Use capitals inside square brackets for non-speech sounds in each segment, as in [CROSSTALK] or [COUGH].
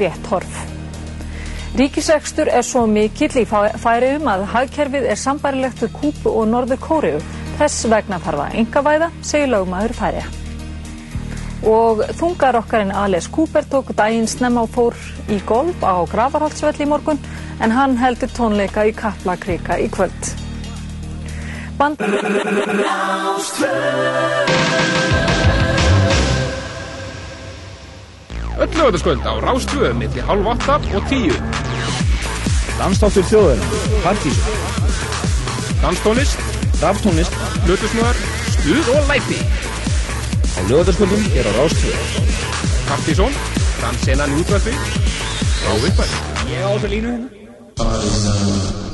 rétt horf. Ríkisrekstur er svo mikill í færiðum að hagkerfið er sambarilegt við Kúpu og Norður Kóriu. Þess vegna þarf að engavæða, segir lögmaður færiða. Og þungarokkarinn Ales Cooper tók daginn snemma og fór í golf á Gravarholtsvelli í morgun en hann heldur tónleika í Kaplakrika í kvöld. Band... Öll lögðarskvöld á Rástvöðu millir halv 8 og 10. Landstáttur þjóðurinn, Partísson, Danstónlist, Raftónlist, Hlutusnöðar, Stuð og Læti. á lögðarskvöldum er á Rástvöðu. Í útvæði og uppæð. Ég á þessu línu hérna.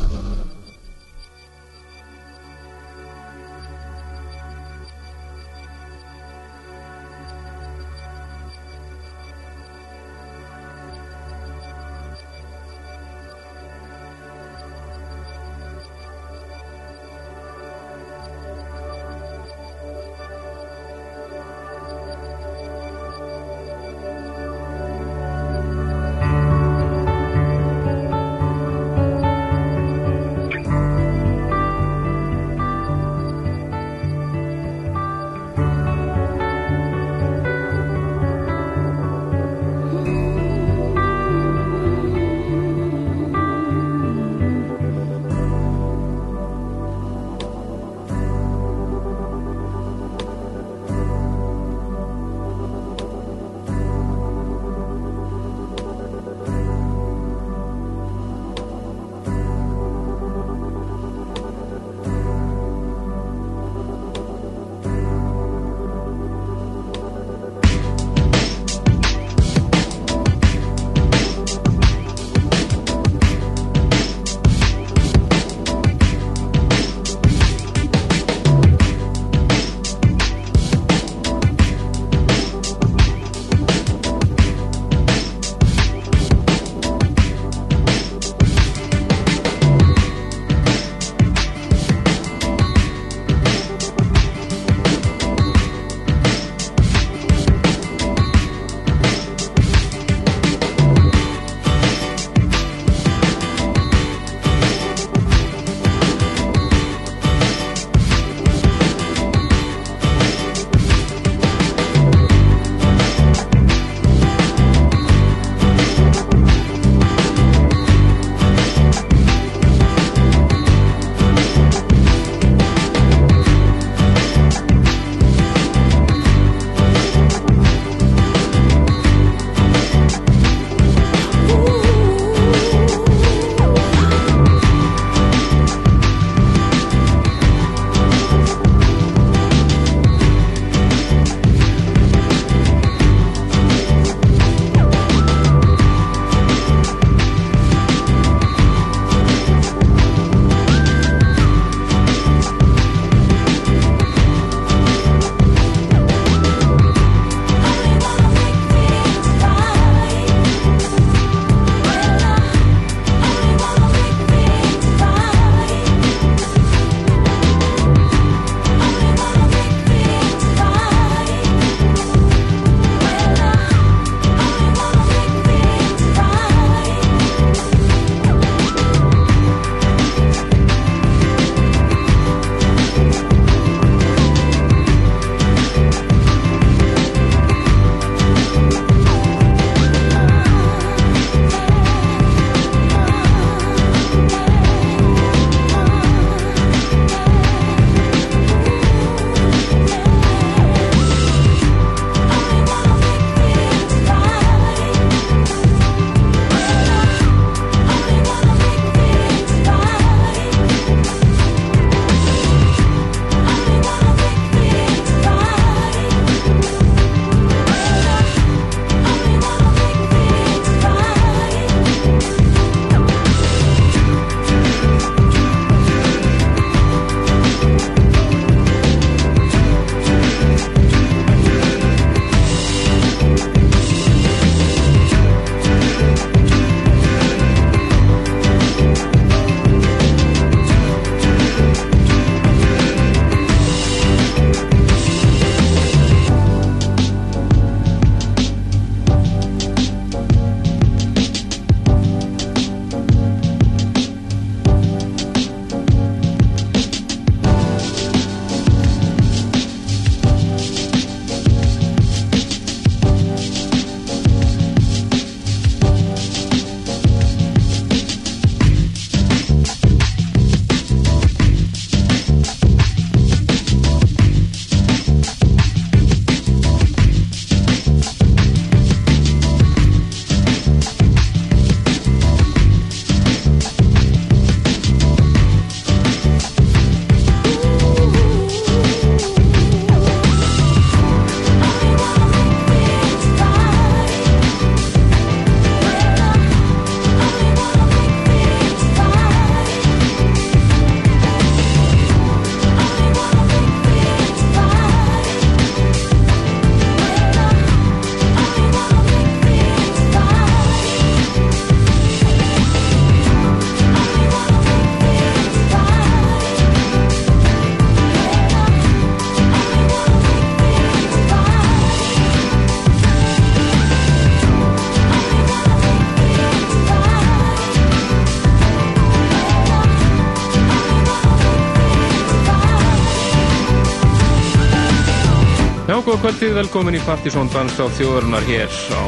Kvöldið, velkomin í Partisón Danstáð þjóðarinnar hér á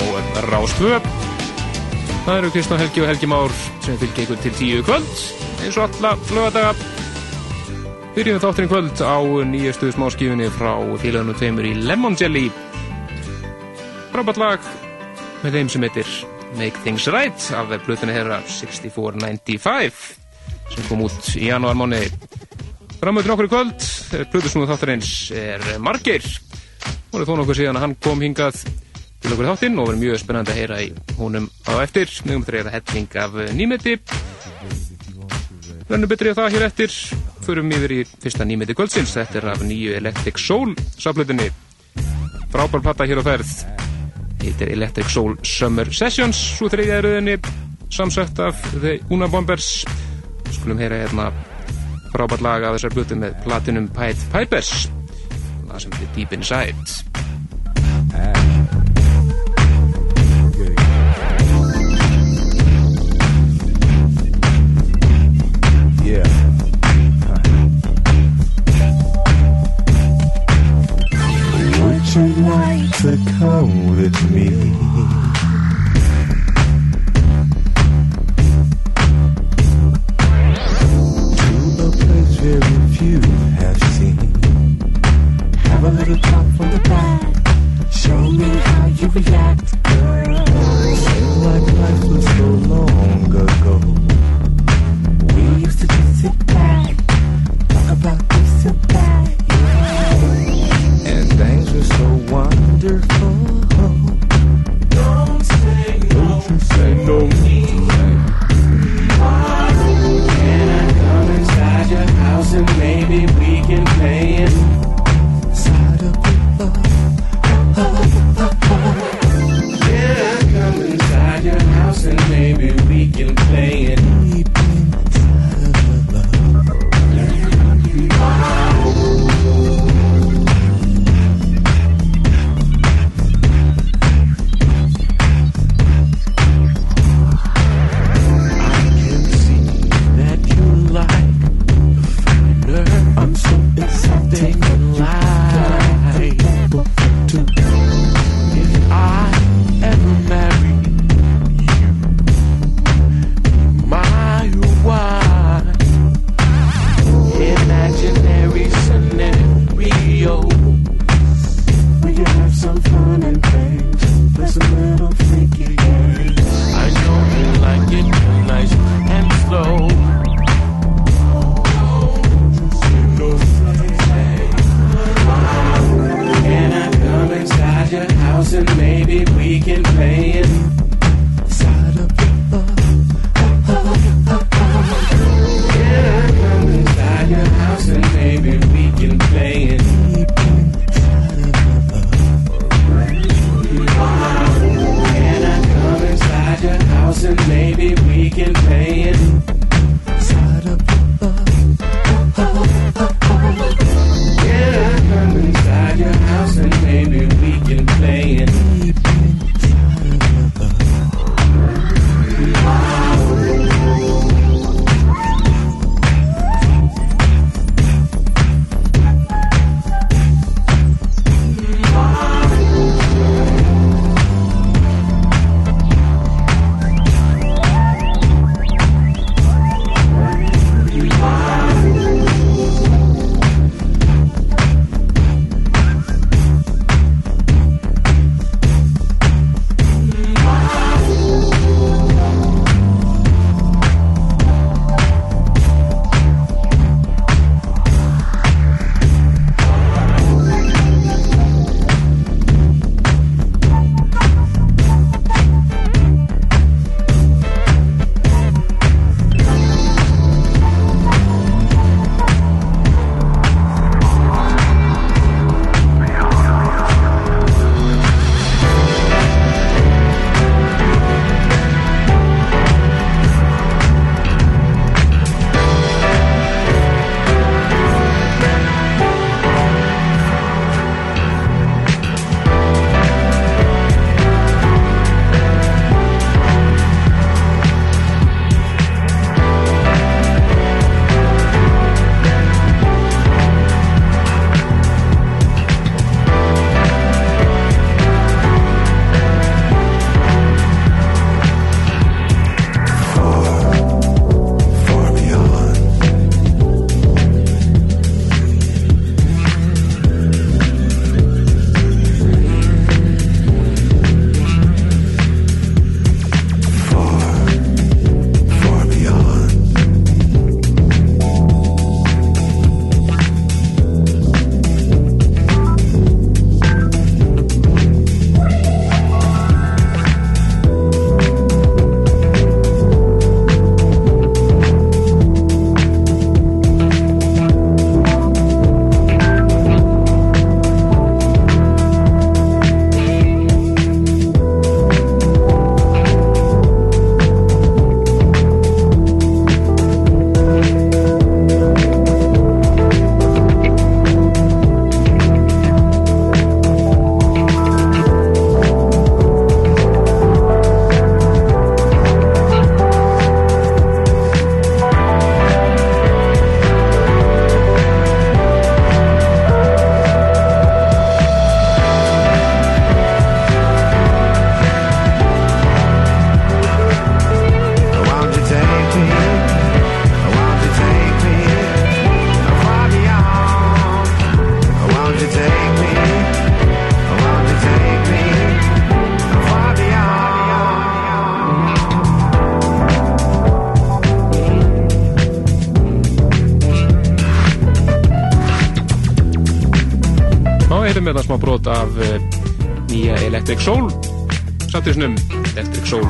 Rástvö. Það eru Kristján Helgi og Helgi Már sem fylgja ykkur til tíu kvöld, eins og alla lögadaga. Byrjum þátturinn kvöld á nýjastu smáskifinni frá félagunum tveimur í Lemon Jelly. Frábært lag með þeim sem heitir Make Things Right af blötunni herra 6495 sem kom út í janúarmáni. Framöður nokkur í kvöld, blötusnúðu þáttarins er Margeir það er þó nokkuð síðan að hann kom hingað til okkur þáttinn og verið mjög spennandi að heyra í húnum á eftir. Mjögum þetta er að helling af nýmeti. Lennum betri að það hér eftir. Förum yfir í fyrsta nýmeti kvöldsins. Þetta er af nýju Electric Soul saflutinni frábær platta hér á ferð. Heitir Electric Soul Summer Sessions. Svo þriðja eruðinni samsett af The Una Bombers. Skulum heyra hérna frábært lag af þessar blutu með Platinum Pied Pipers lag sem Deep Inside you like to come with me? A little talk from the back. Show me how you react. Seemed like life was so long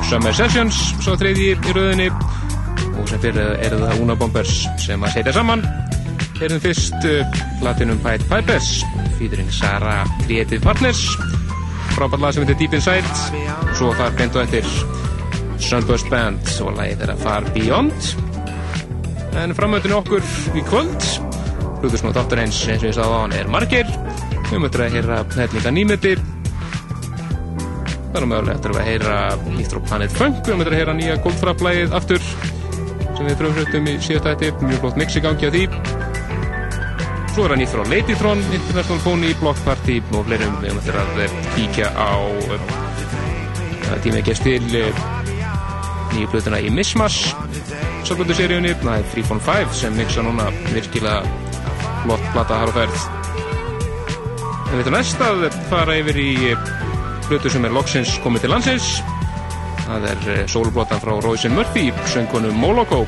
Summer Sessions svo þriði í rauðinni og sem fyrir eru það Una Bombers sem að setja saman. Erum fyrst uh, latinum Pied Pipers featuring Sara Creative Partners. Frábært lag sem heitir Deep Inside. Svo þar beint og eftir Sunburst Band og lagið að Far Beyond. En framöndinu okkur í kvöld Hlutusnótt áttur eins eins og ég sagði á hann er margir. Við möttum að heyra hefninga nýmyndi það er mögulega eftir að heyra frá Planet Funk við möttum að heyra nýja Goldfrapp-lægið aftur sem við frumflutum í síðast ætti mjög flott mix í gangi á því. Svo er það nýtt frá Ladytron International Phony, Block Party og fleirum við möttum að kíkja á tíma ekki stil nýju blötuna í Mismas Sálblötu seríunni, það er Free Phone 5 sem mixa núna virkilega flott plata har og ferð. En við ætlum næst að fara yfir í blötu sem er loksins komið til landsins. Það er sólblotan frá Roisin Murphy söngkonu Moloko.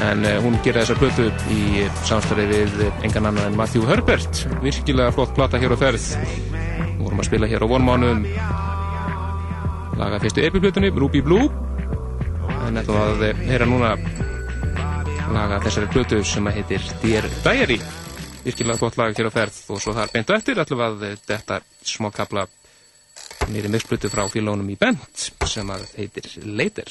En hún gera þessa blötu í samstarfi við engan annan en Matthew Herbert. Virkilega flott plata hér og ferð. Við vorum að spila hér á vonmánum laga fyrstu epiplutunni Ruby Blue. En ætlum að heyra núna laga þessari blötu sem að heitir Dear Diary. Virkilega gott lag hér á ferð. Og svo þar beint og eftir að þetta smá kapla nýri mixblötu frá félónum í Bent sem að heitir Later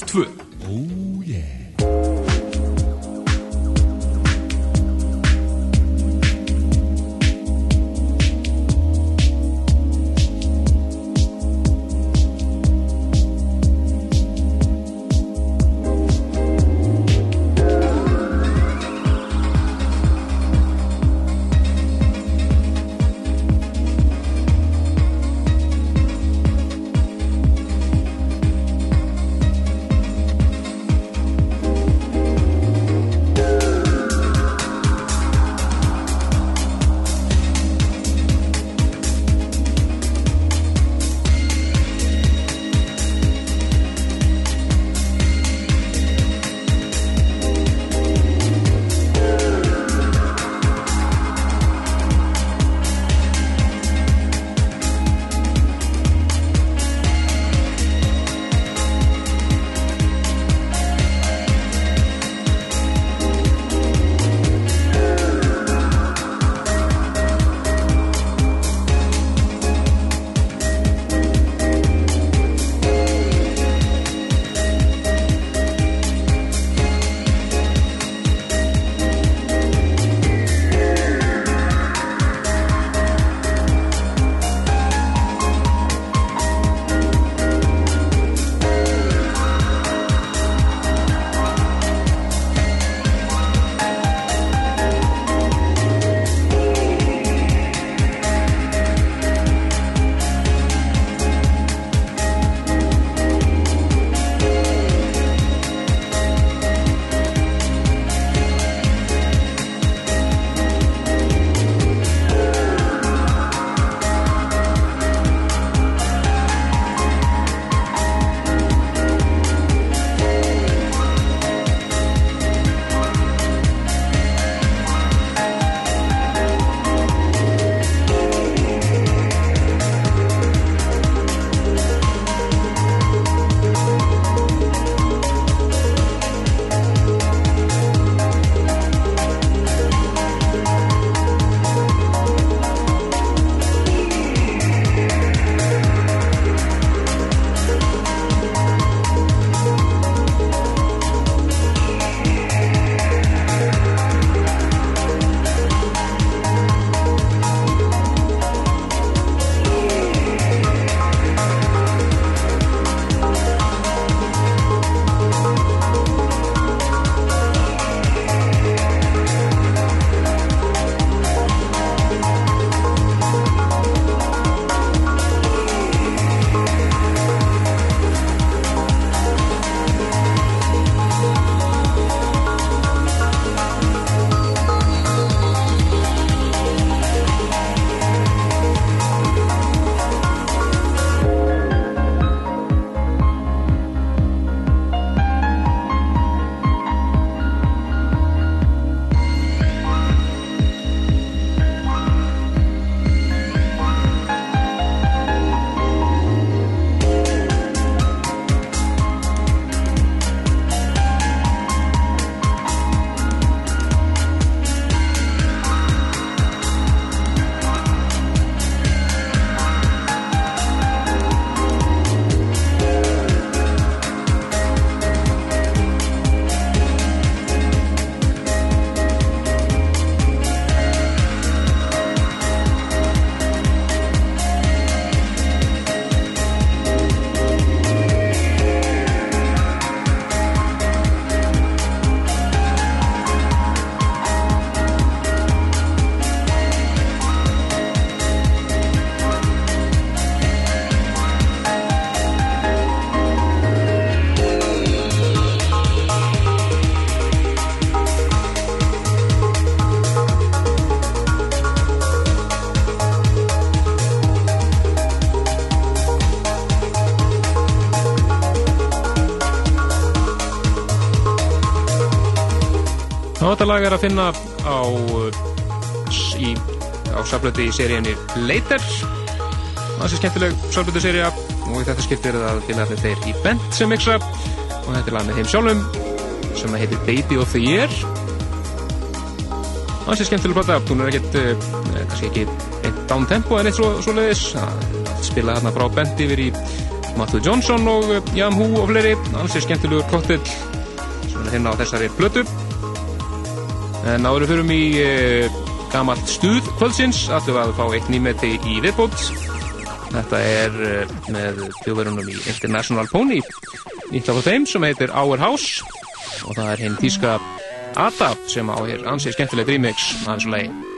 nicht will. Er að finna á uh, í, á saflötu í seríunni Later. Það sé skemmtileg saflötu seríu og í þetta skiptir er það félagarnir þeir í Bent sem mixa og þetta er lag með þeim sjálfum sem að heitir Baby of the Year. Það sé skemmtileg plata hún er ekkert, uh, kannski ekki eitt down tempo en eitt svo, svo leiðis spila þarna frá Bent yfir í Matthew Johnson og uh, Jan Hu og fleiri. Ansið skemmtilegur koktill sem er hérna á þessari blötu en áður við förum í uh, gamalt stuð kvöldsins ætlum við að fá eitt nýmeti í viðbót. Þetta er uh, með þjóðverunum í International Pony nýtt af þeim sem heitir Our House. Og það er hinn tíska Ada sem á hér ansið skemmtileg remix. Af þessu lagi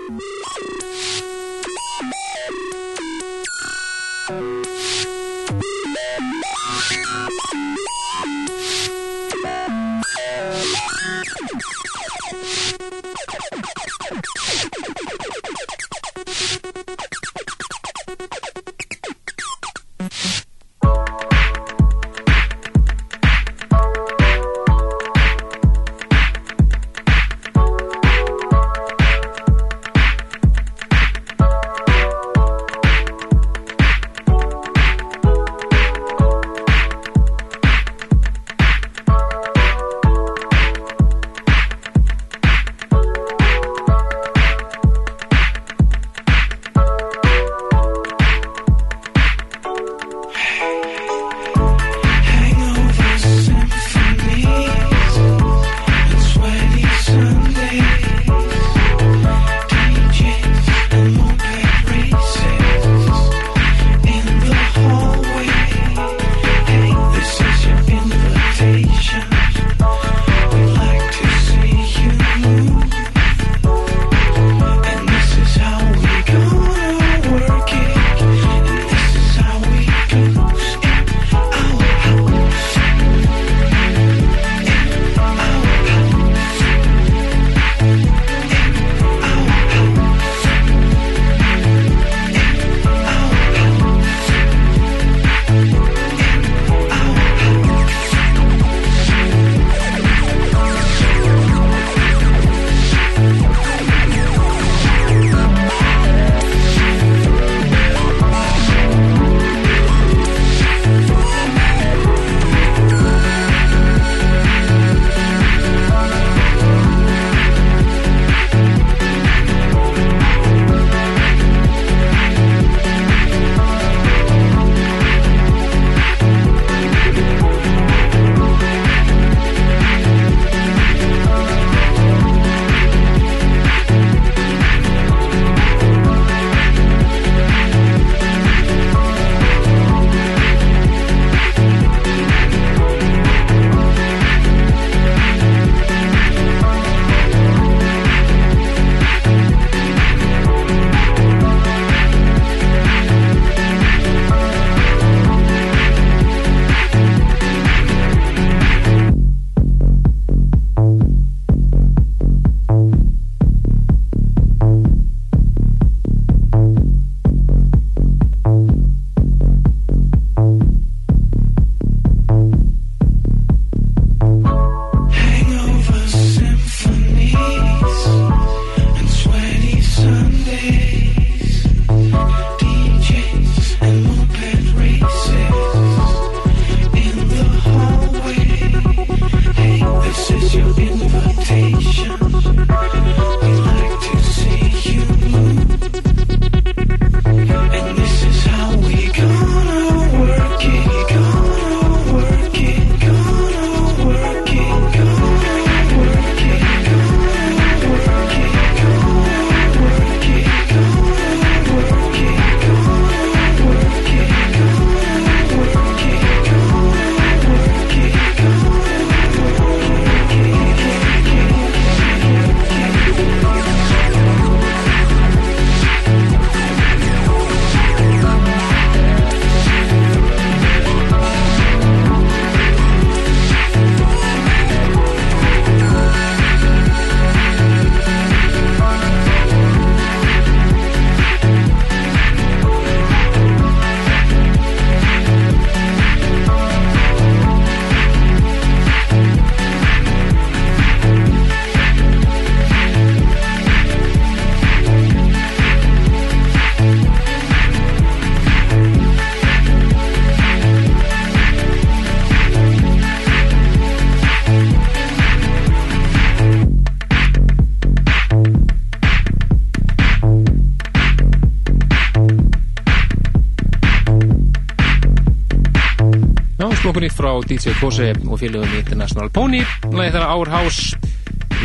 frá DJ Kose og félögum International Pony. Lagið þar Our House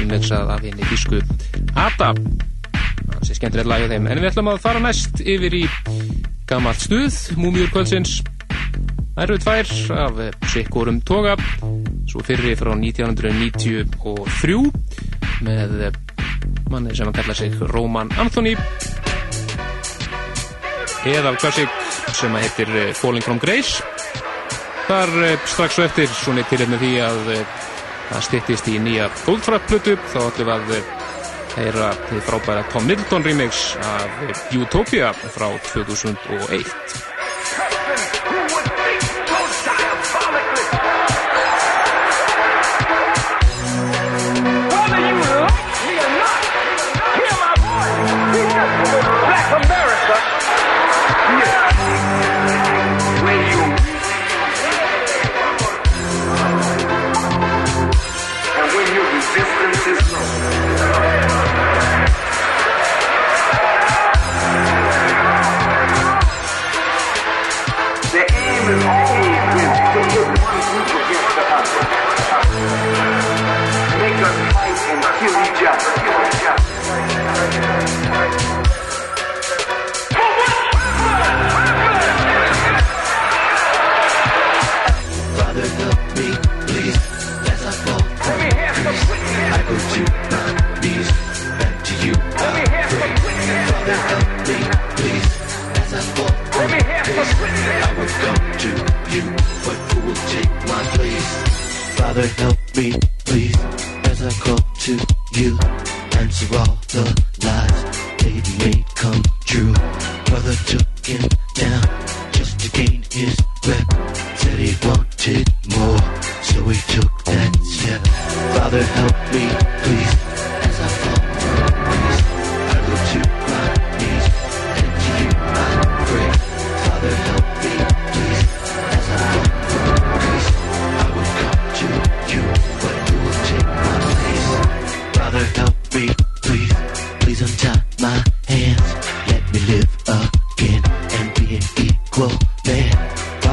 ímvegsað af henni físku Ada. Það sé skemmtilegt lagið þeim. En við ætlum að fara næst yfir í gammalt stuð, Múmiur Kvöldsins. Ærfið tvær af Sikkurum Toga. Svo fyrri frá 1993 með manni sem að kalla sig Róman Anthony. Eða klassik sem að heitir eh, Falling From Grace þar eh, strax og eftir svo neitt til er með því að eh, það stittist í nýja Goldfrapp-plötu þá ætlum við að eh, heyra því frábæra Tom Middleton remix af Utopia frá 2001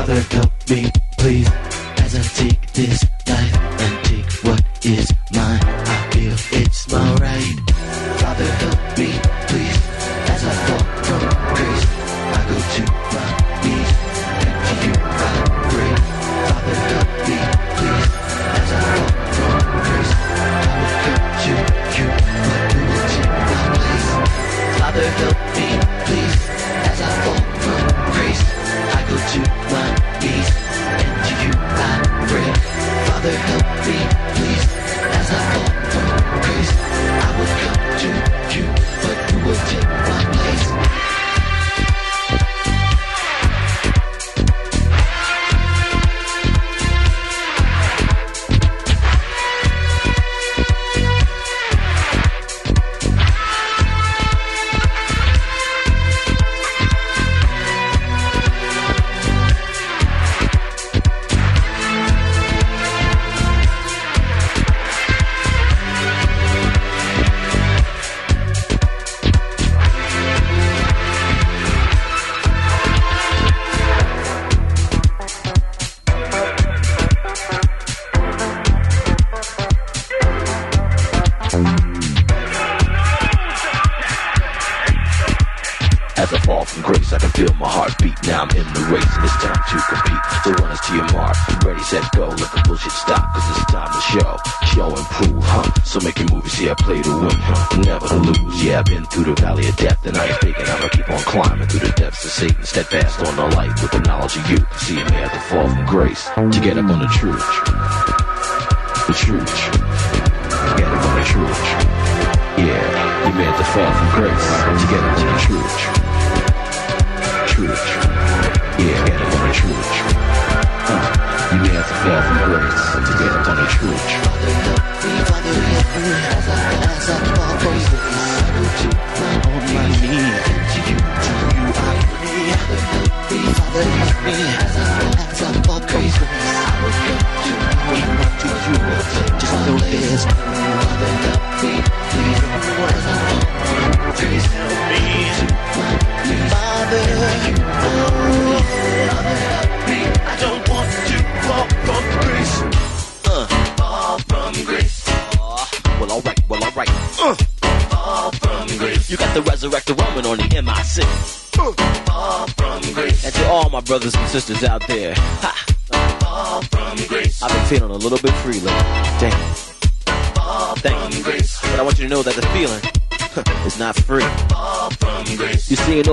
father help me please. As I take this life and take what is mine.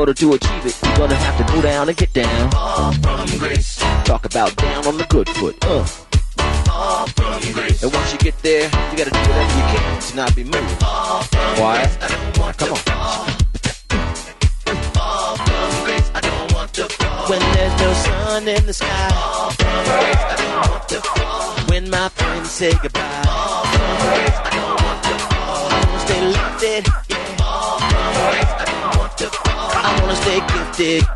order to achieve it, you're gonna have to go down and get down. Talk about down on the good foot. Uh. stick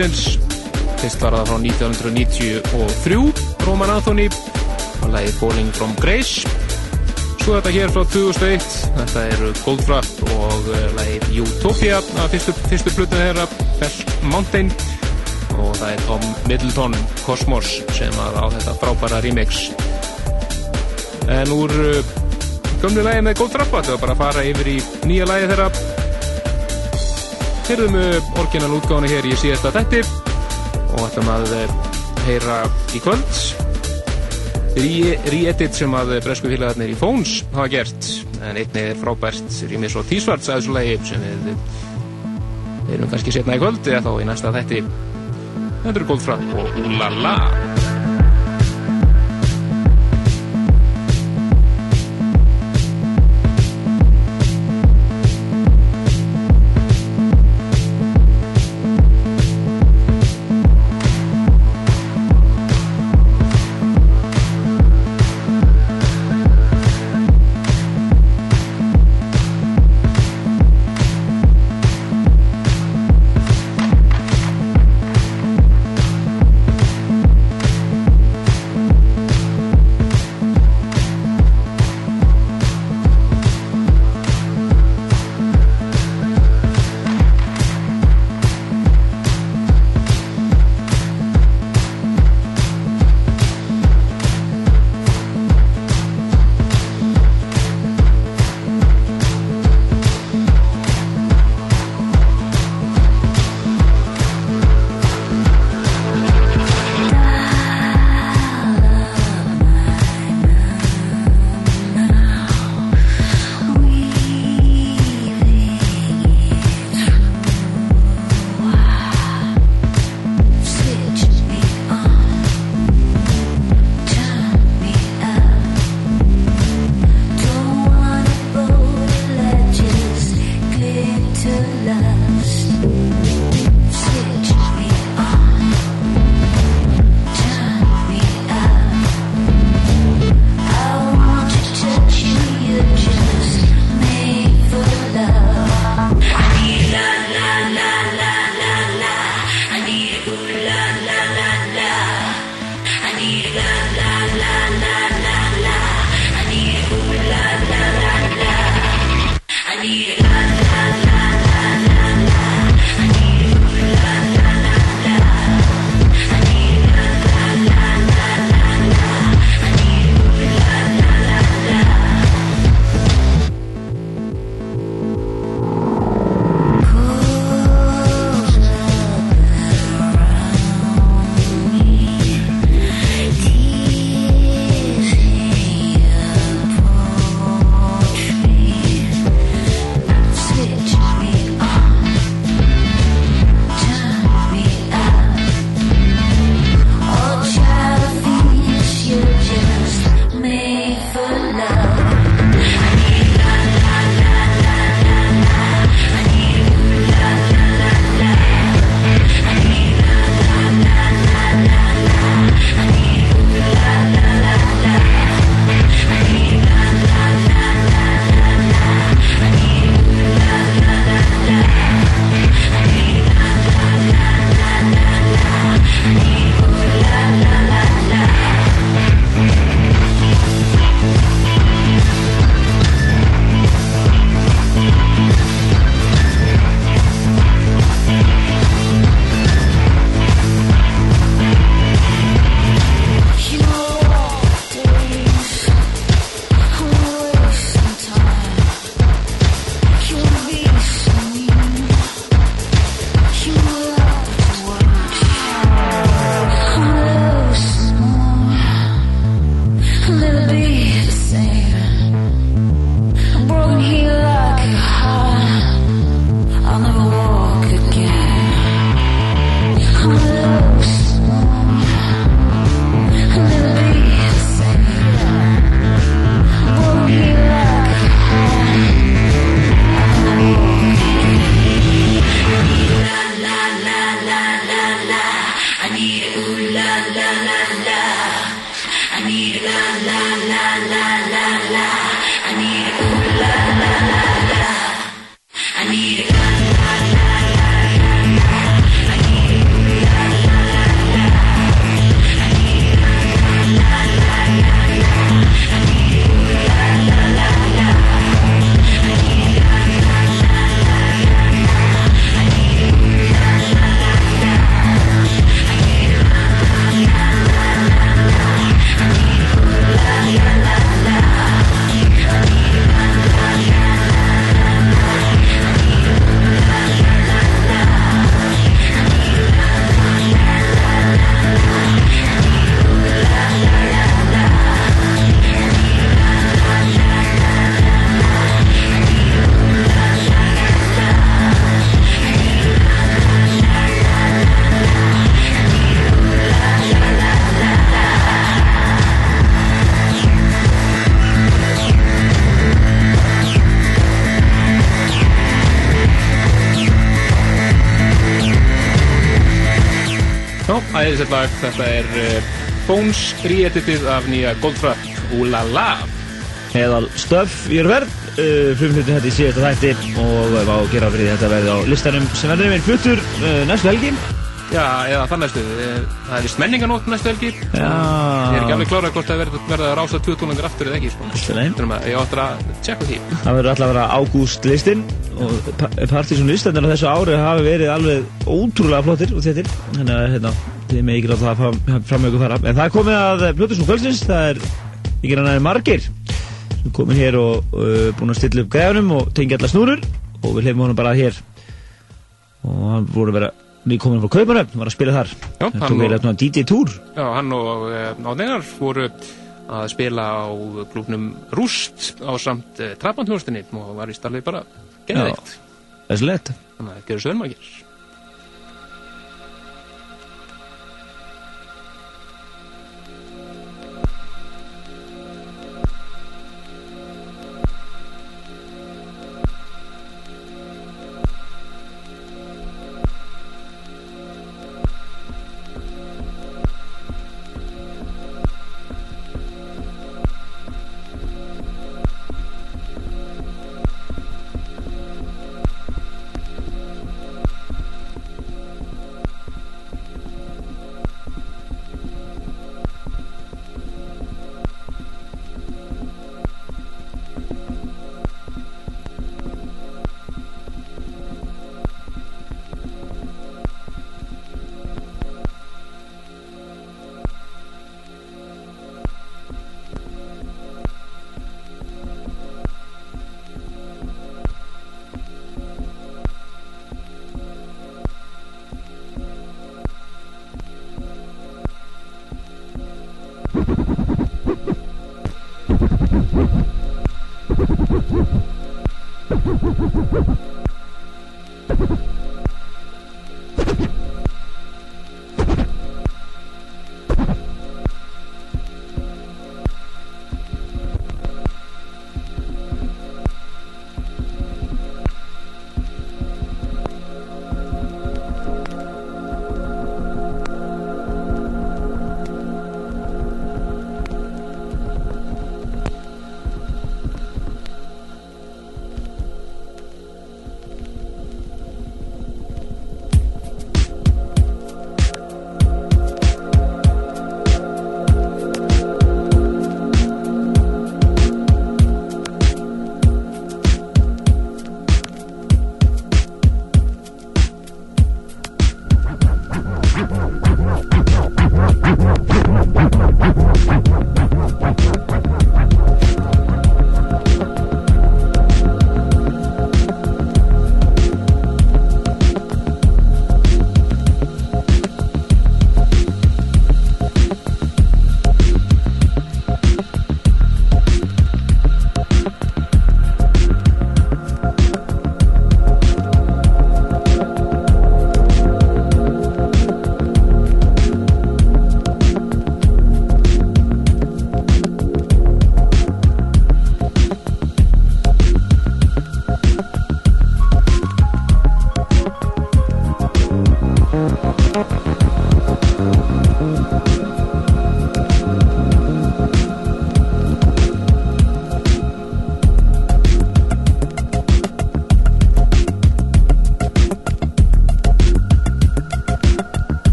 kvöldsins fyrst var það frá 1993 Roman Anthony og lagið Falling from Grace. Svo þetta hér frá 2001 þetta eru Goldfrapp og uh, lagið Utopia af fyrstu, fyrstu plutinu þeirra Bell Mountain. Og það er Tom Middleton Cosmos sem að á þetta frábæra remix. En úr uh, gömlu lagi með Goldfrapp þetta var bara að fara yfir í nýja lagi þeirra Hyrðum orginal útgáðinu hér í síðasta þætti og ætlum að eh, heyra í kvöld. Re-edit sem að bresku félagarnir í Fóns hafa gert. En einnig er frábært rýmis og tísvarts að þessu lagi sem við erum kannski setna í kvöld eða þá í næsta þætti. Þetta er Goldfrapp og Lala Bones re-editið af nýja Goldfrapp Úlala Eðal stöf í verð uh, frumflutin þetta í síðasta þætti og við á að gera fyrir þetta verði á listanum sem verður með flutur uh, næstu helgi. Já, eða þann næstu, eh, það er vist menninganótt næstu helgi. Já. Ég er ekki alveg klárað hvort það verður verða að rása tvö tónungar aftur eða ekki sko. Þannig að ég áttur að tjekka því. Það verður alltaf að vera ágúst listin og partysón listanir á þessu ári hafi verið alveg ótrúlega flottir og þettir þannig að hérna, þið með ekki láta það fram, fram með ykkur fara en það er komið að Plutusnú kvöldsins það er ekki rannar margir sem komið hér og uh, búin að stilla upp græðunum og tengja alla snúrur. Og við hlifum honum bara hér. Og hann voru að vera nýkomin frá Kaupanöfn, var að spila þar. Já, það tók og- eiginlega svona DJ-túr Já, hann og uh, Átneinar voru að spila á klúknum Rúst á samt uh, Trabantnjóstinni og var í starfið bara geðveikt. þessi lett. Þannig að það gerur sögumækir Dios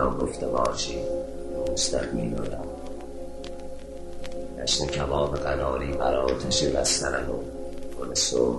مبادا گفته باشی. دوستت میدارم جشن کباب قناری بر آتش بسترن و گل سرخ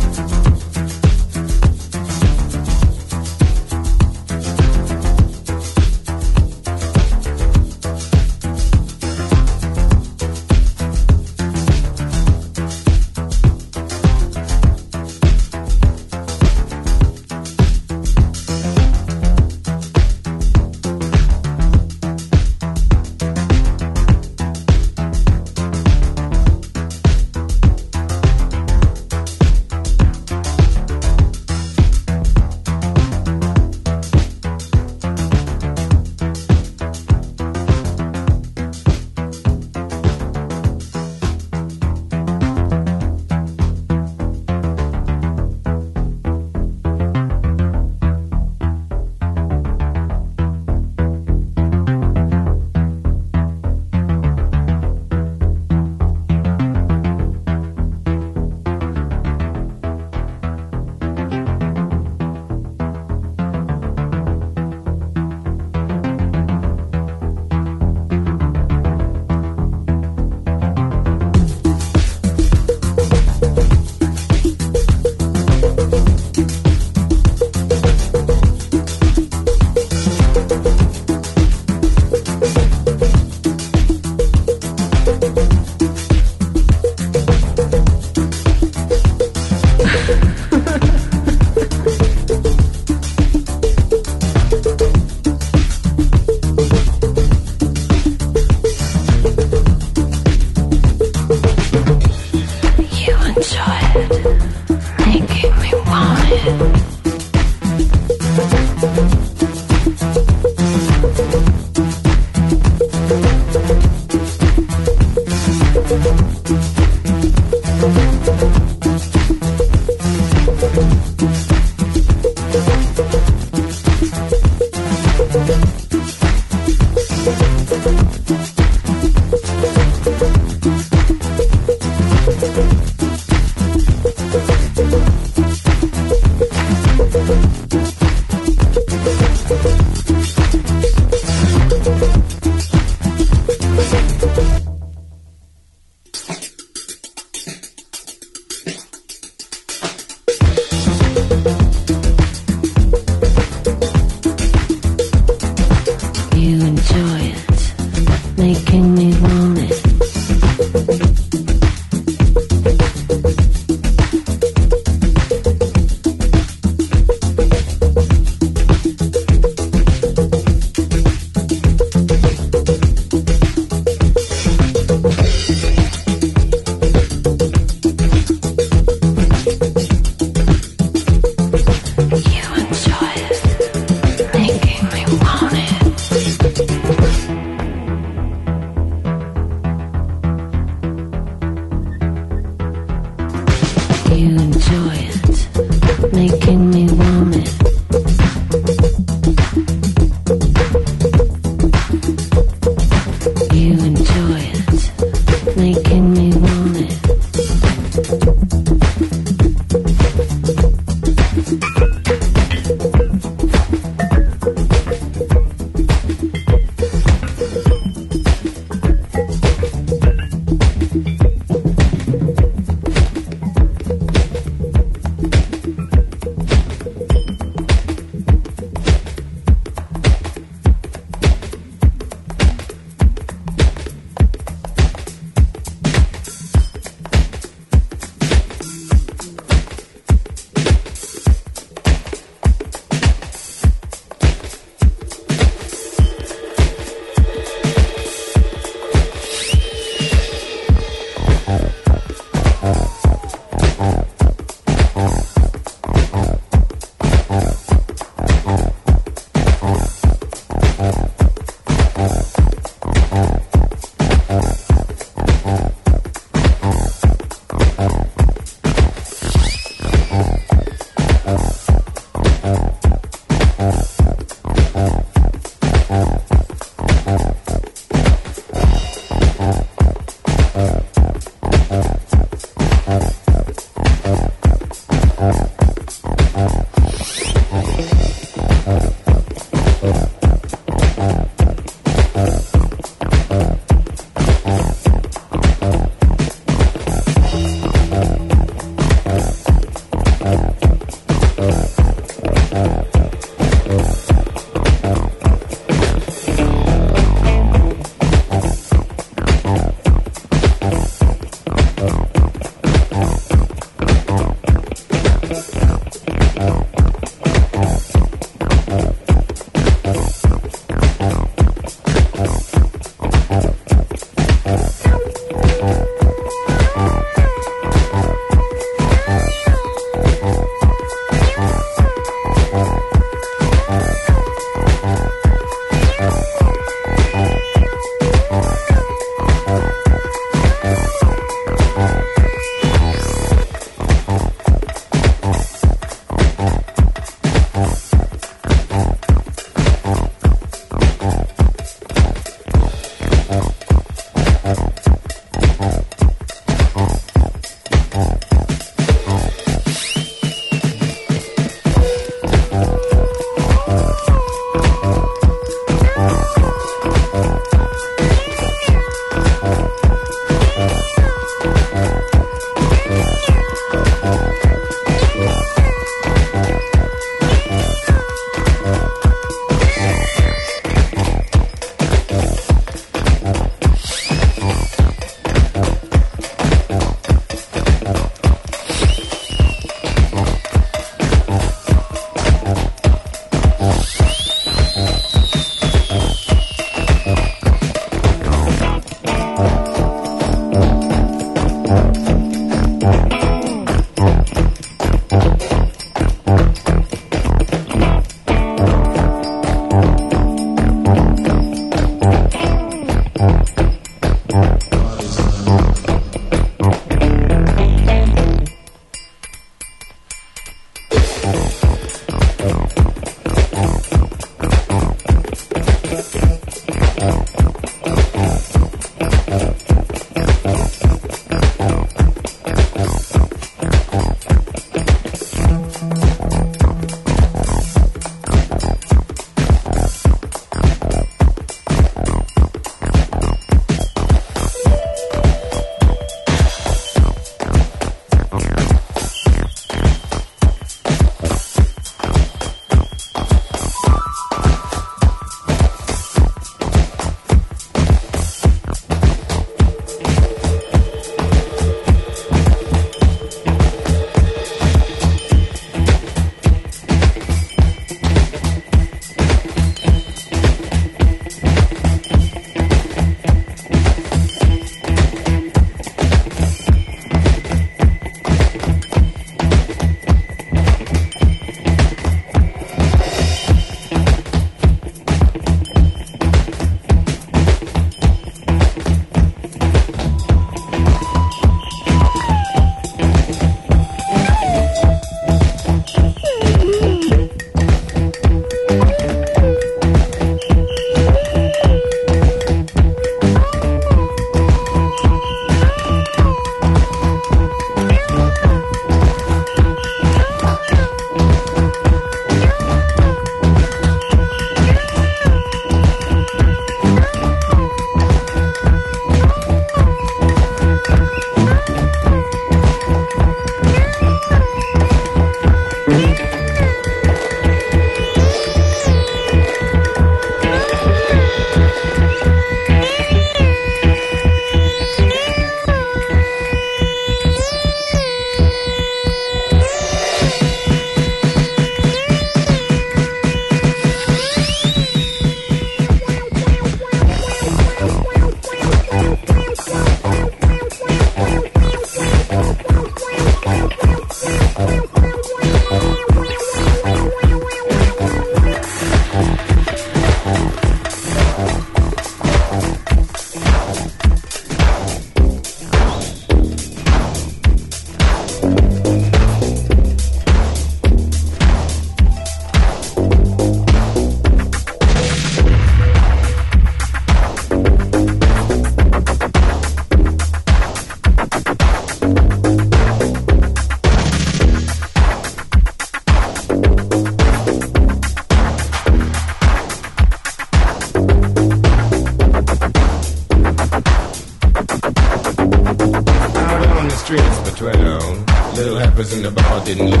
Little heifers in the bar didn't look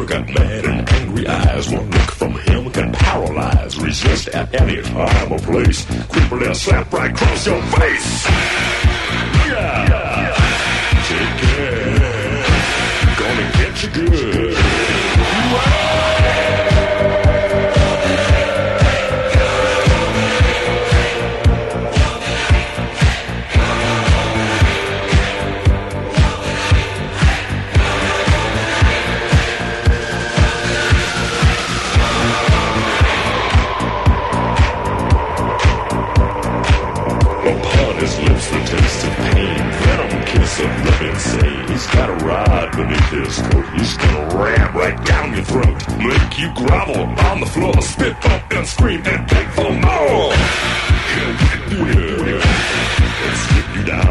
African bad and angry eyes. One look from him can paralyze. Resist at any time or place. Cripple and slap right across your face. Yeah. Beneath his coat He's gonna ram right down your throat. Make you grovel on the floor Spit up and scream and beg for more He'll whip you in And slip you down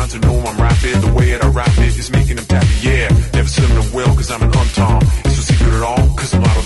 trying to know I'm rapid. The way that I rap it is making them tappy, yeah. Never slim to will, cause I'm an untom. It's no secret at all, cause I'm not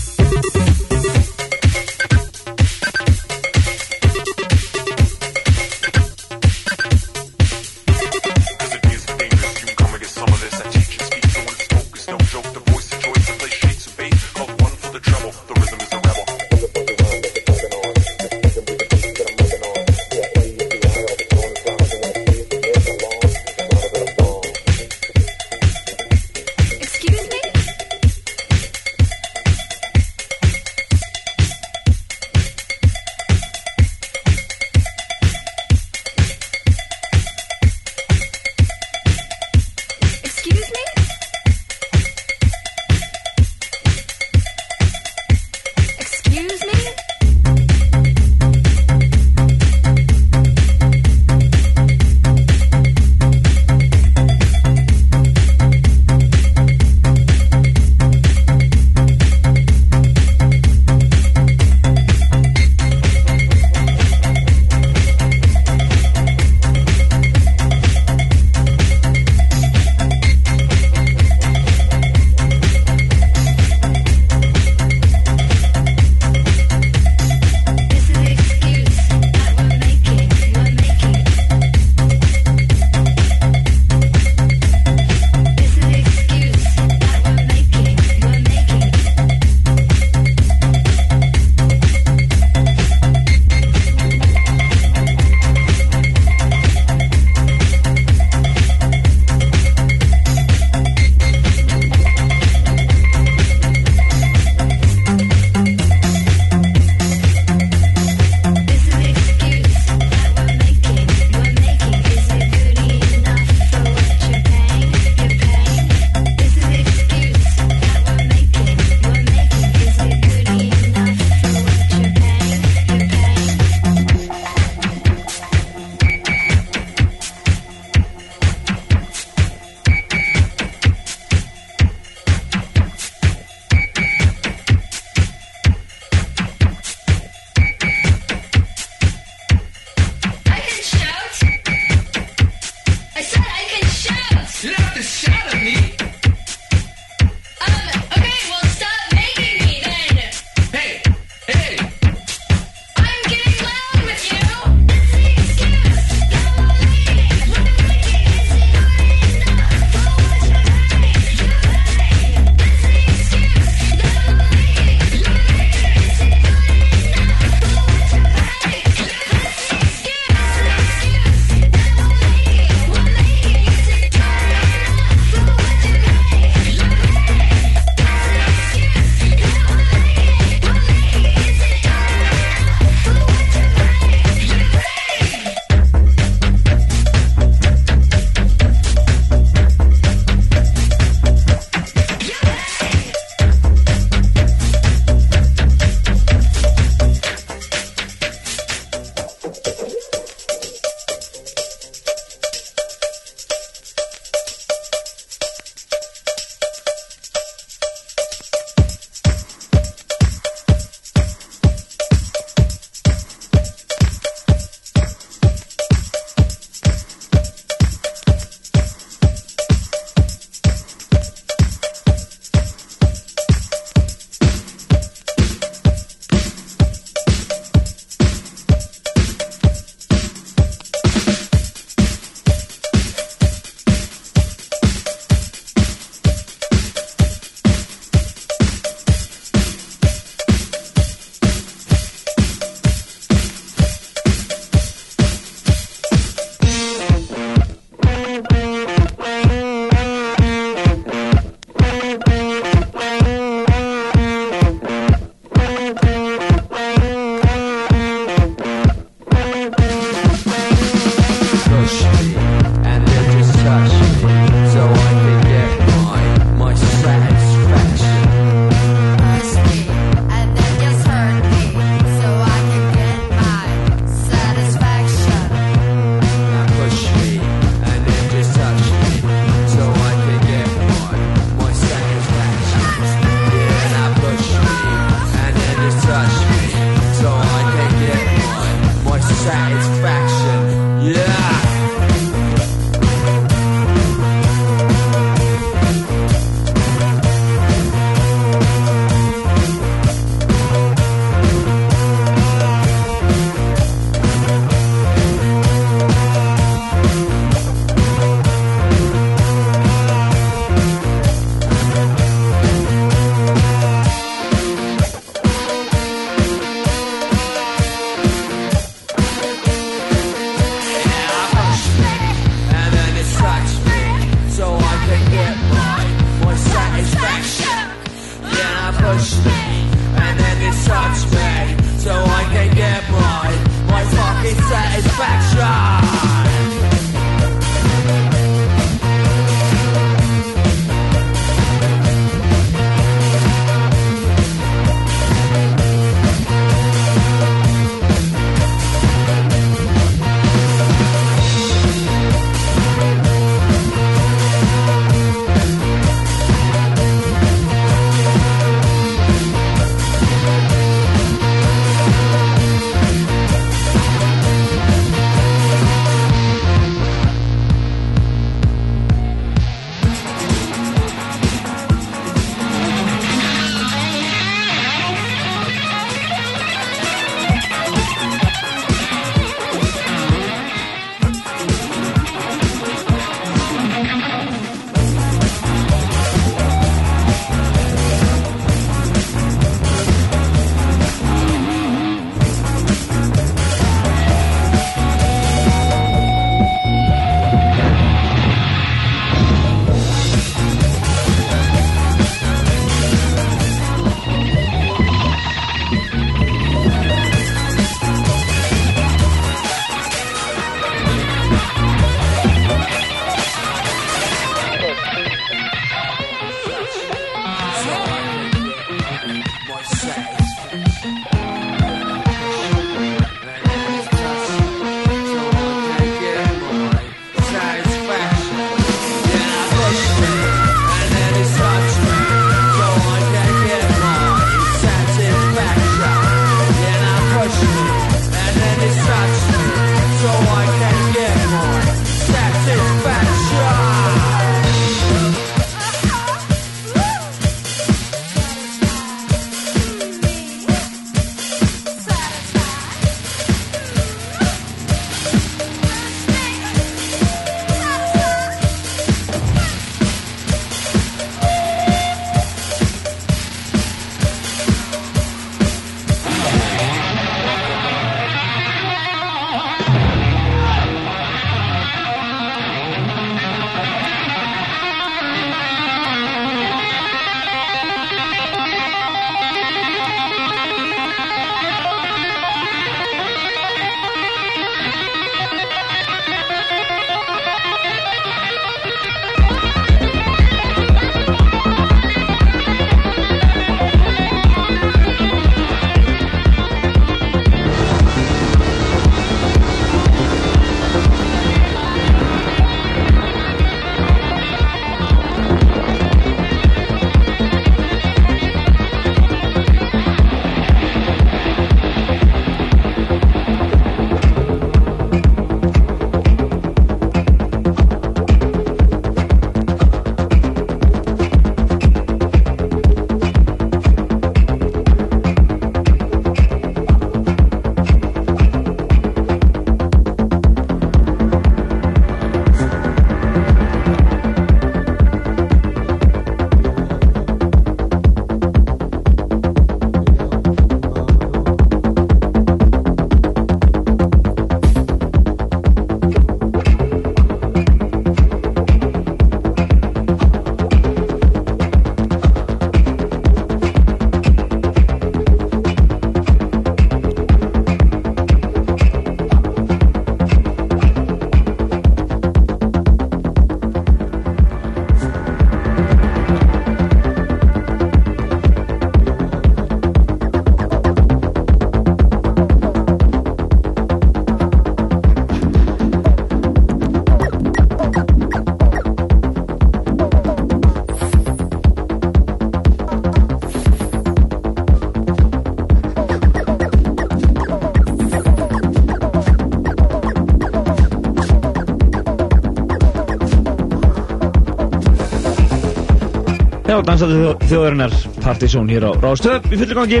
Dansaðu þjóðarinnar Partizón hér á Rástöð í fullu gangi.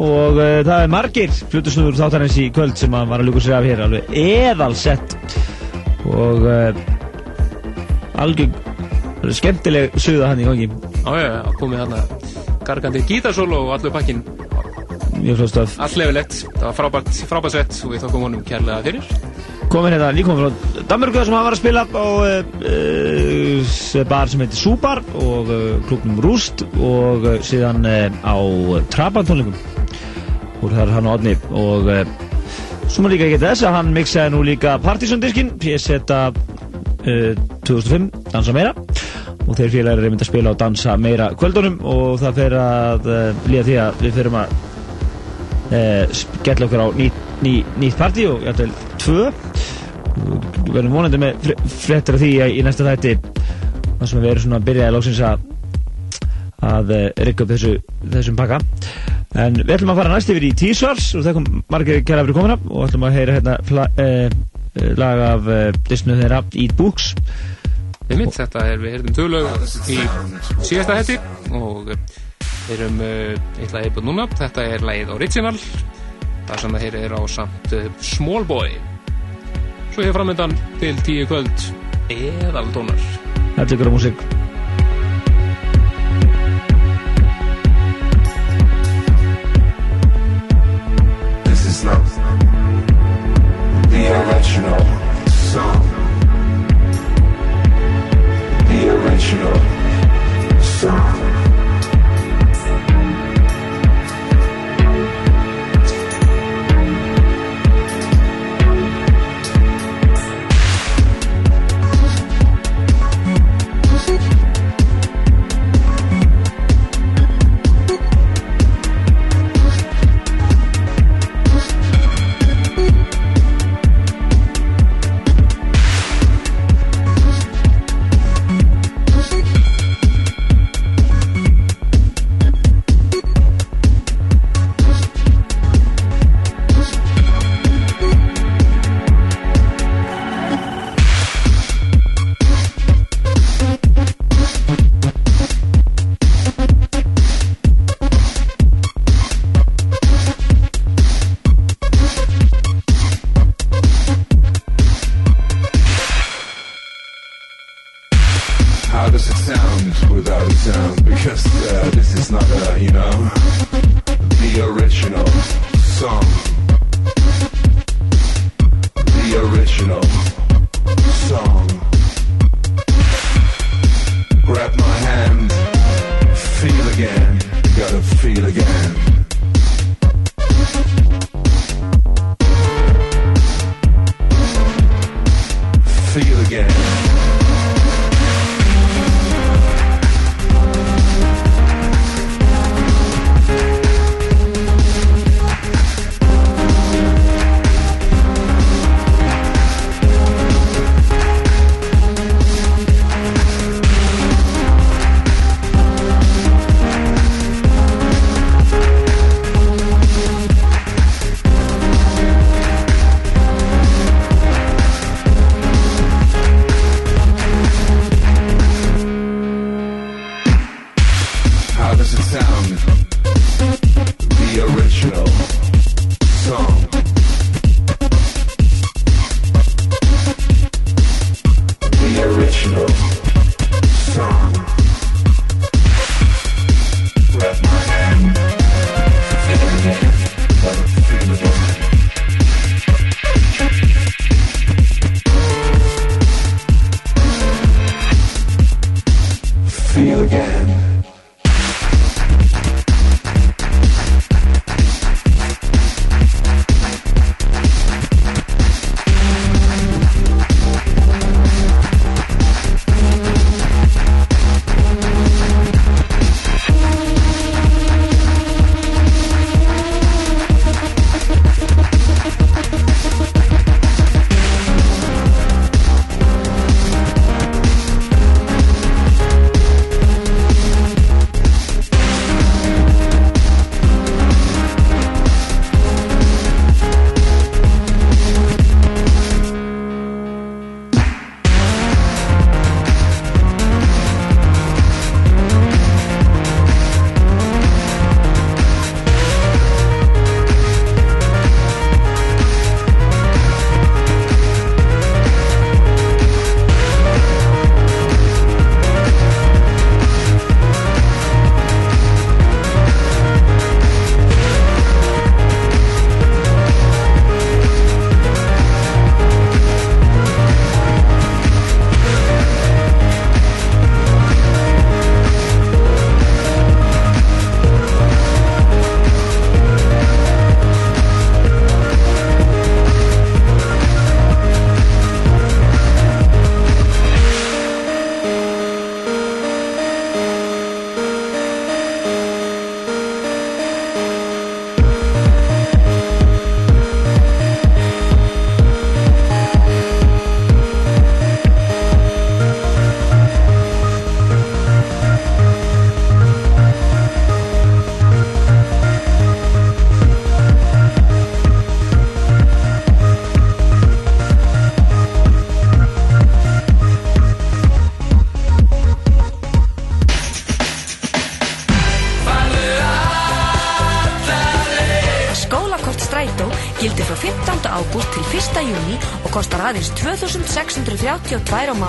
Og uh, það er margir flutusnúður þáttarins í kvöld sem að var að ljúka sér af hér alveg eðalsett. Og uh, algjör skemmtileg suða hann í gangi. Já, já, já, komið þarna gargandi gítarsólo og allur pakkin mjög flott stöf Alllefilegt, það var frábært, frábært svett og við þokkum honum kærlega fyrir komin hérna líka frá Danmörku sem hann var að spila á uh, uh, bar sem heitir Súbar og uh, klubnum Rúst og uh, síðan á Trabantónleikum það er hann og Odni og svo maður líka ekki þess að hann mixaði nú líka Partizón-diskin PSZ uh, 2005 Dansa meira. Og þeir félagar er mynd að spila á Dansa meira kvöldunum og það fer að líða því að við ferum að skella okkur á nýtt ný, nýtt partí og ég ætla tvö. við verðum vonandi með fre- fréttir af því í, í næsta þætti. Þar sem við erum svona að byrja að lóksins að að uh, rikka upp þessu, þessum pakka. En við ætlum að fara næst yfir í T-Svars og það kom margir kæra fyrir komuna og ætlum að heyra hérna uh, lag af uh, Disney þeirra Eat Books. Við mitt, þetta er, við heyrðum töglaug í síðasta hætti og við erum uh, eitt lag eipað núna, þetta er lagið Original. Það sem það heyri er á samt uh, Small Boy Svo hér framöndan til tíu kvöld. Eðaldónar. Þetta er ykkur á músík Um, because uh, this is not a, you know, the original.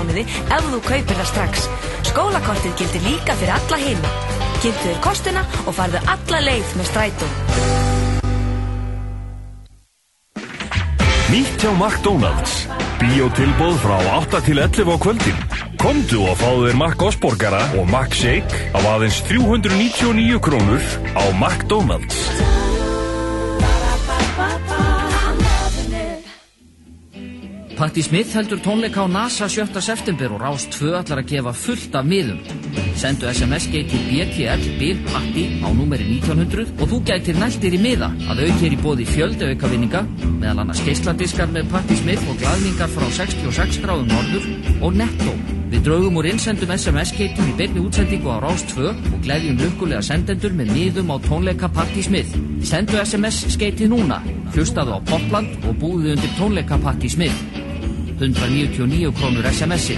Mánuði ef þú kaupir það strax. Skólakortið gildir líka fyrir alla heima. Kynntu þér kostina og farðu alla leið með strætó. Nýtt hjá McDonalds. Bíótilbóð frá 8 til 11 á kvöldin. Komdu og fáðu þér Mac Osborgara og Mac Shake á aðeins 399 krónur á McDonalds. Patti Smith heldur tónleika á NASA 7. september og Rás 2 ætlar að gefa fullt af miðum. Sendu SMS-geit til BTL Bill Patti á númeri 1900 og þú gætir næltir í miða að aukir í bóði fjöldi aukavinninga, meðal annars geisladiskar með Patti Smith og gladningar frá 66 gráðum norður og Netto. Við draugum úr innsendum SMS-geitum í beinni útsendingu á Rás 2 og gleðjum lukkulega sendendur með miðum á tónleika Patti Smith. Sendu SMS-geiti núna, hlustaðu á Popland og búðu undir tónleika Patti Smith. 199 krónur SMS-i.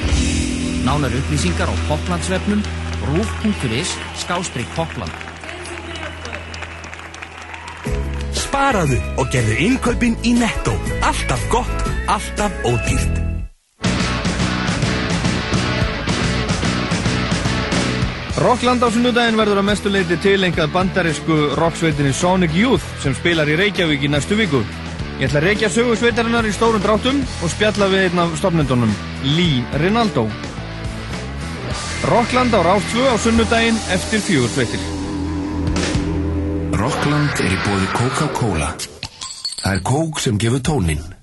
Nánar upplýsingar á Poplandsvefnum rúf.is skástrygg Popland. Sparaðu og gerðu innkaupin í Netto. Alltaf gott, alltaf ódýrt. Rockland á sunnudaginn verður að mestu leiti tilengað bandarísku rocksveitinni Sonic Youth sem spilar í Reykjavík í næstu viku. Ég ætla að reykja sögu sveitarinnar í stórum dráttum og spjalla við einn af stopnendunum, Lee Rinaldo. Rockland á Rátt 2 á sunnudaginn eftir fjögur sveitir. Rockland er í bóði Coca-Cola. Það er kók sem gefur tónin.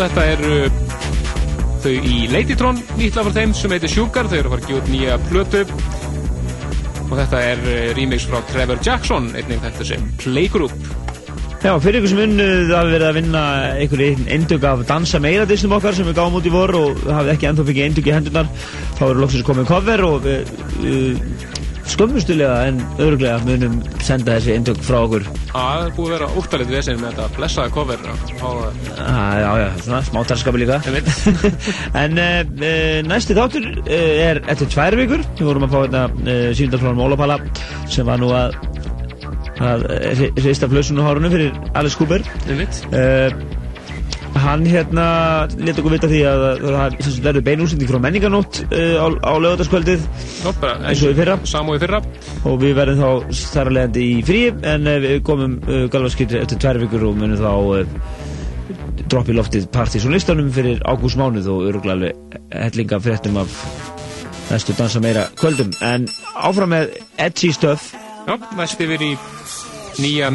Þetta eru þau í Ladytron nýtt lag frá þeim sem heitir Sugar. Þau eru að fara að gefa út nýja plötu. Og þetta er eh, remix frá Trevor Jackson einnig þetta sem Playgroup Já, fyrir ykkur sem unnuð hafi verið að vinna einhverju eindug af dansa meira disnum okkar sem við gáum út í vor og hafið ekki ennþá fikið eindug í hendurnar. Þá eru loksins komið cover og við uh, skömmustulega en öruglega munum senda þessi eindug frá okkur. Það er búið að vera óttalegt vesinn með þetta blessaða cover ah, Já, já, svona smá tarskapi líka. [LAUGHS] En uh, næsti þáttur uh, er eftir tvær vikur. Við vorum að fá þetta uh, síndalflónum Ólapala sem var nú að að reista flössun og hárunum fyrir Alice Cooper. Uh, hann hérna leta okkur vita því að það verður beinúsending frá menninganótt uh, á, á lögataskvöldið eins og í fyrra. Fyrra. Og við verðum þá þar að leiðandi í frí en uh, við komum uh, galvaskýrt eftir tvær vikur og munum þá uh, droppi loftið partys og listanum fyrir ágúst mánuð og öruglega hellinga fréttum af næstu dansa meira kvöldum. En áfram með edgy stuff. Já, næst yfir í nýja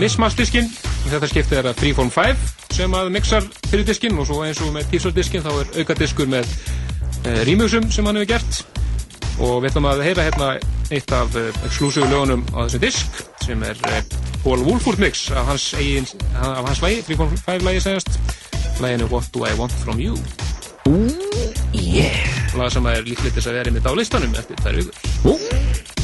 mismassdiskin þetta skiptið er að Freeform 5 sem að mixar fyrir diskin og svo eins og með teaser-diskin þá er aukadiskur með uh, remixum sem hann hefur gert. Og við ætlum að heyra hérna eitt af uh, exclusive lögunum á þessum disk sem er uh, Paul Woolford mix af hans, eigin, af hans lægi, Freeform 5 lægi segjast. Læginu What Do I Want From You. Ooh, yeah. Lag sem er líklegt þess að vera með á listanum eftir þær vikur. Ooh,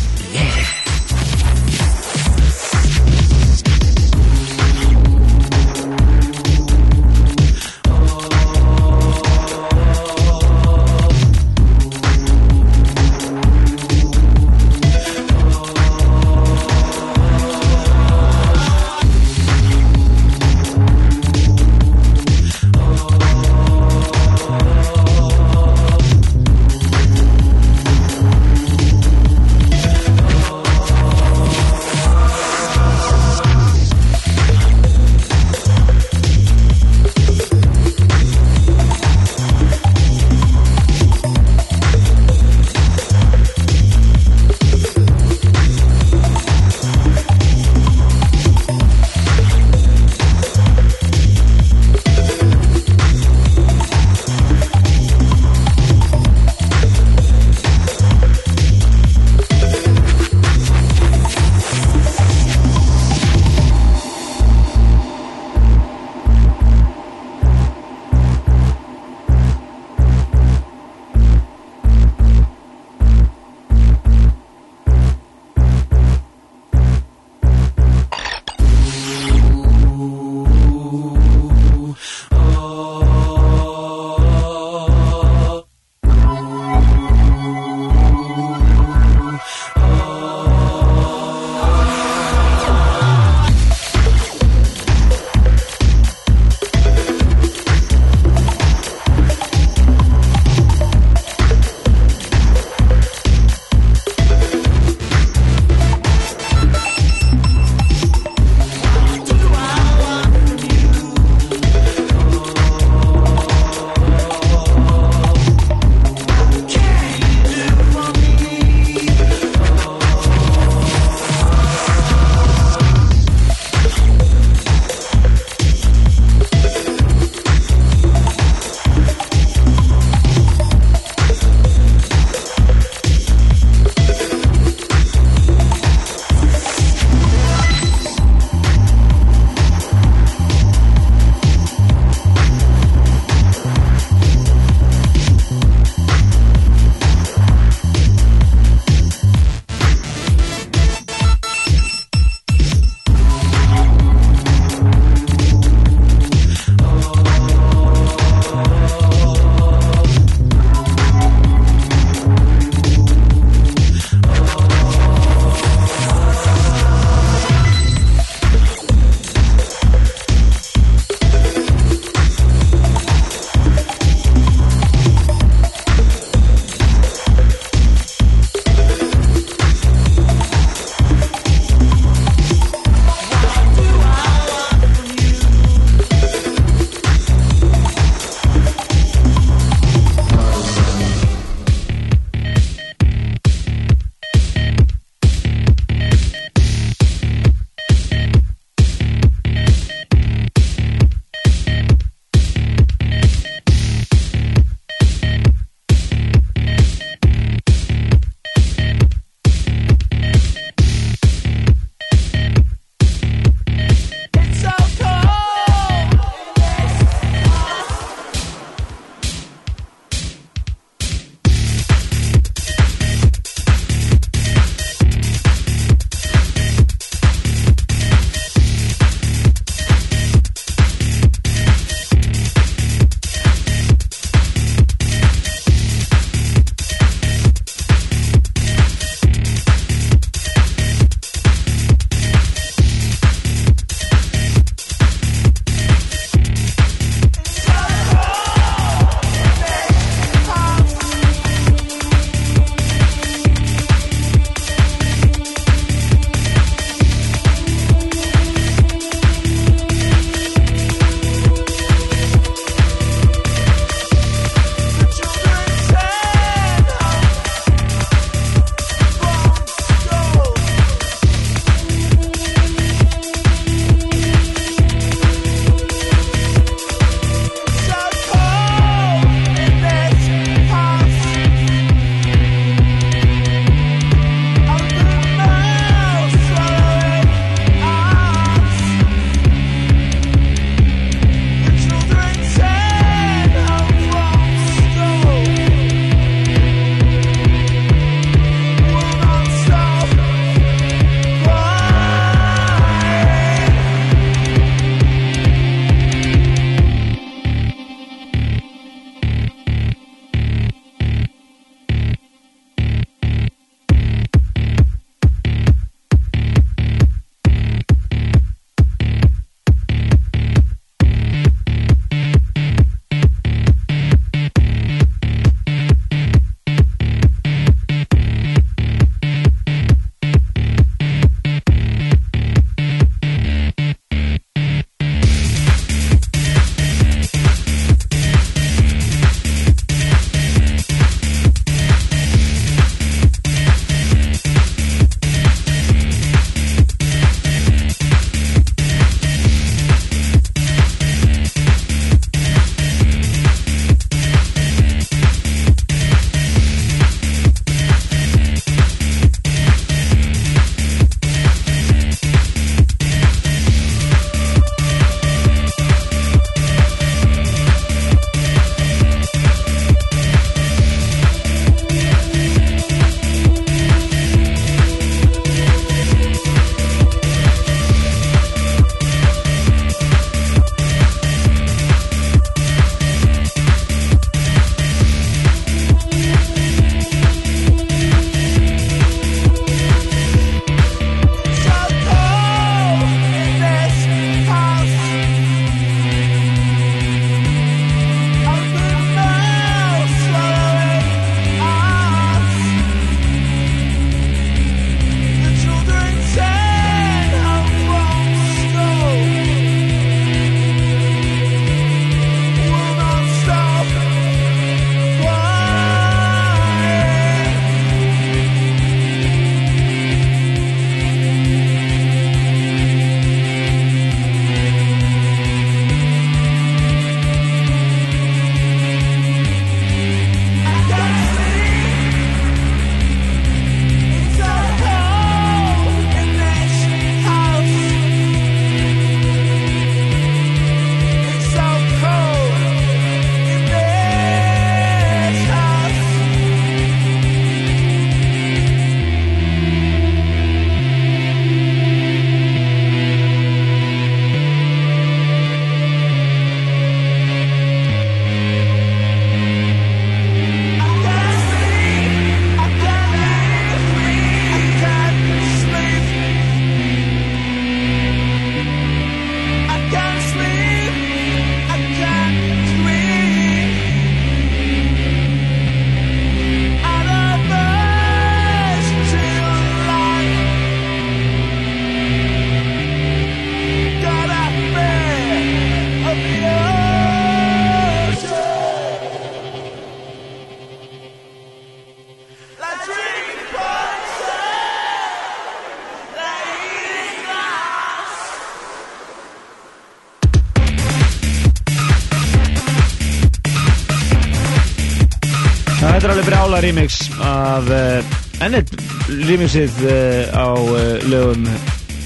brjála remix af uh, ennett remixið uh, á uh, lögum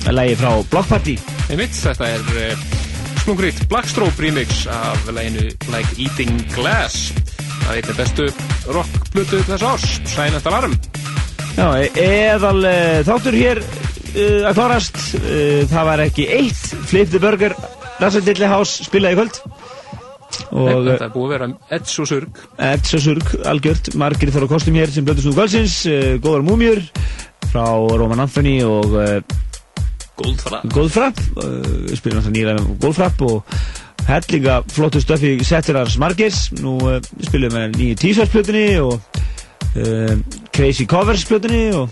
lægi frá Block Party. Einmitt, þetta er splungriðt Blackstrobe remix af læginu Like Eating Glass. Það er einnig bestu rockplutu þess árs, Silent Alarm. Já, eðal þáttur hér að klárast það var ekki eitt Flip the Burger Russell Diddley House spilaði kvöld og Þetta er búið að vera Eds og Surg. Eds og Surg, algjört. Margir þar á kostum hér sem blöðust nú kvöldsins. Uh, góðar múmjur frá Roman Anthony og uh, Goldfrapp. Goldfrapp. Uh, spilum alltaf nýra með Goldfrapp og hellinga flottu stöfi Setterars Margers nú uh, spilum við nýju T-shirts plötunni og uh, Crazy Covers plötunni og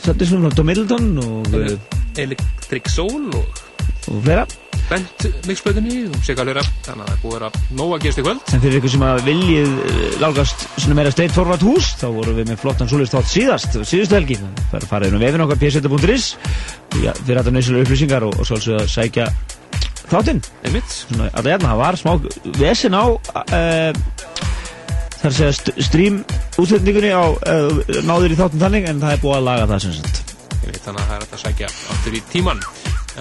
Sattir svona Tom Middleton og, uh, Electric Soul og, og fleira Bent mixplötunni og Sigalera þannig að það er búið að nóg að gerast í kvöld. En fyrir ykkur sem að viljið uh, lálgast svona meira steitt forvat hús þá vorum við með flottan súlist þátt síðast síðustu helgi, það er að fara inn á vefin okkar pseta.is fyrir þetta nöðslega upplýsingar og, og svolítið að sækja þáttinn. Svona að hérna, það var smá vesen á uh, þar segja st stream útsendingunni á uh, náður í þáttum þannig en það er búið að laga það sem sagt. Einmitt, þannig að það er að sækja aftur í tíman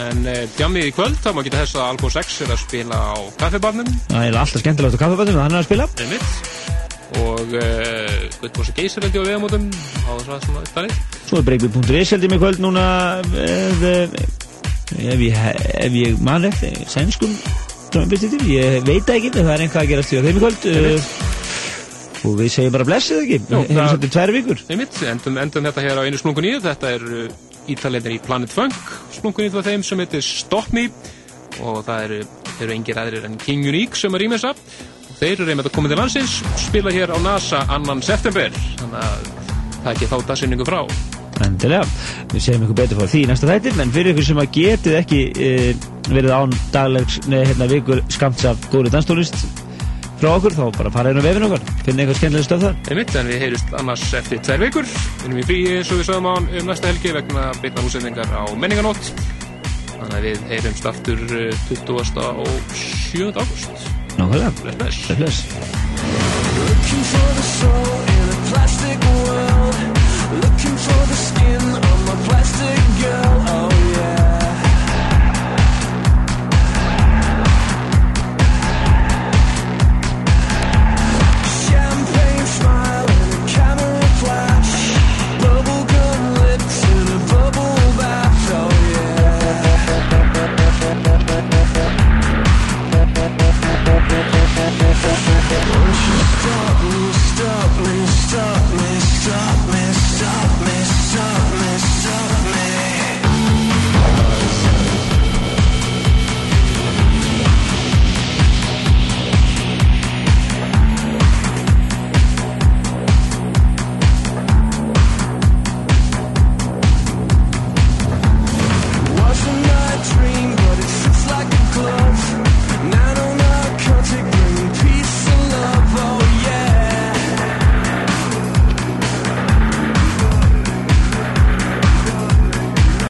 en uh, djamið í kvöld þá má geta þess að Alko 6 er að spila á kaffibarnum Það er alltaf skemmtilegt á kaffebættum hann er að spila. Einmitt. Og uh, Guðbósi Geisar held ég á vegamótum á þess að svona upptalið. Svo er breykbyrg.is held ég mig kvöld núna ef, ef, ég, ef ég man eftir sænskum drömmbyrstitir, ég veit það ekki það er einhvað að gerast því á þeim í kvöld uh, og við segjum bara blessið ekki? Hefum það- svolítið tvær vikur. Einmitt, endum, endum þetta hér á einu splungun í þetta er ítalendir í Planet Funk splungun í það þeim sem heitir Stop Me. Og það eru, eru engir aðrir en King Unique sem er rýmessa og þeir eru einmitt að koma til landsins og spila hér á NASA annan september. Þannig að það ekki þá dagsinningu frá. Endilega, við segjum ykkur betur frá því í næsta þættir, en fyrir ykkur sem að getið ekki e, verið án daglegs, neða hérna vikur skamts af góðri danstólist frá okkur, þá bara fara inn á vefin okkar, finna eitthvað skemmtilega stöð þar. Einmitt, en við heyrjust annars eftir tvær vikur við erum í frí eins og við sögum á um næsta helgi vegna beitna útsendingar á menninganót þannig að við heyrumst aftur uh, 20. og 7. águst Nákvæmlega. Bless, bless. Looking for the soul in a plastic world. Looking for the skin on my plastic girl. stop me, stop me, stop me.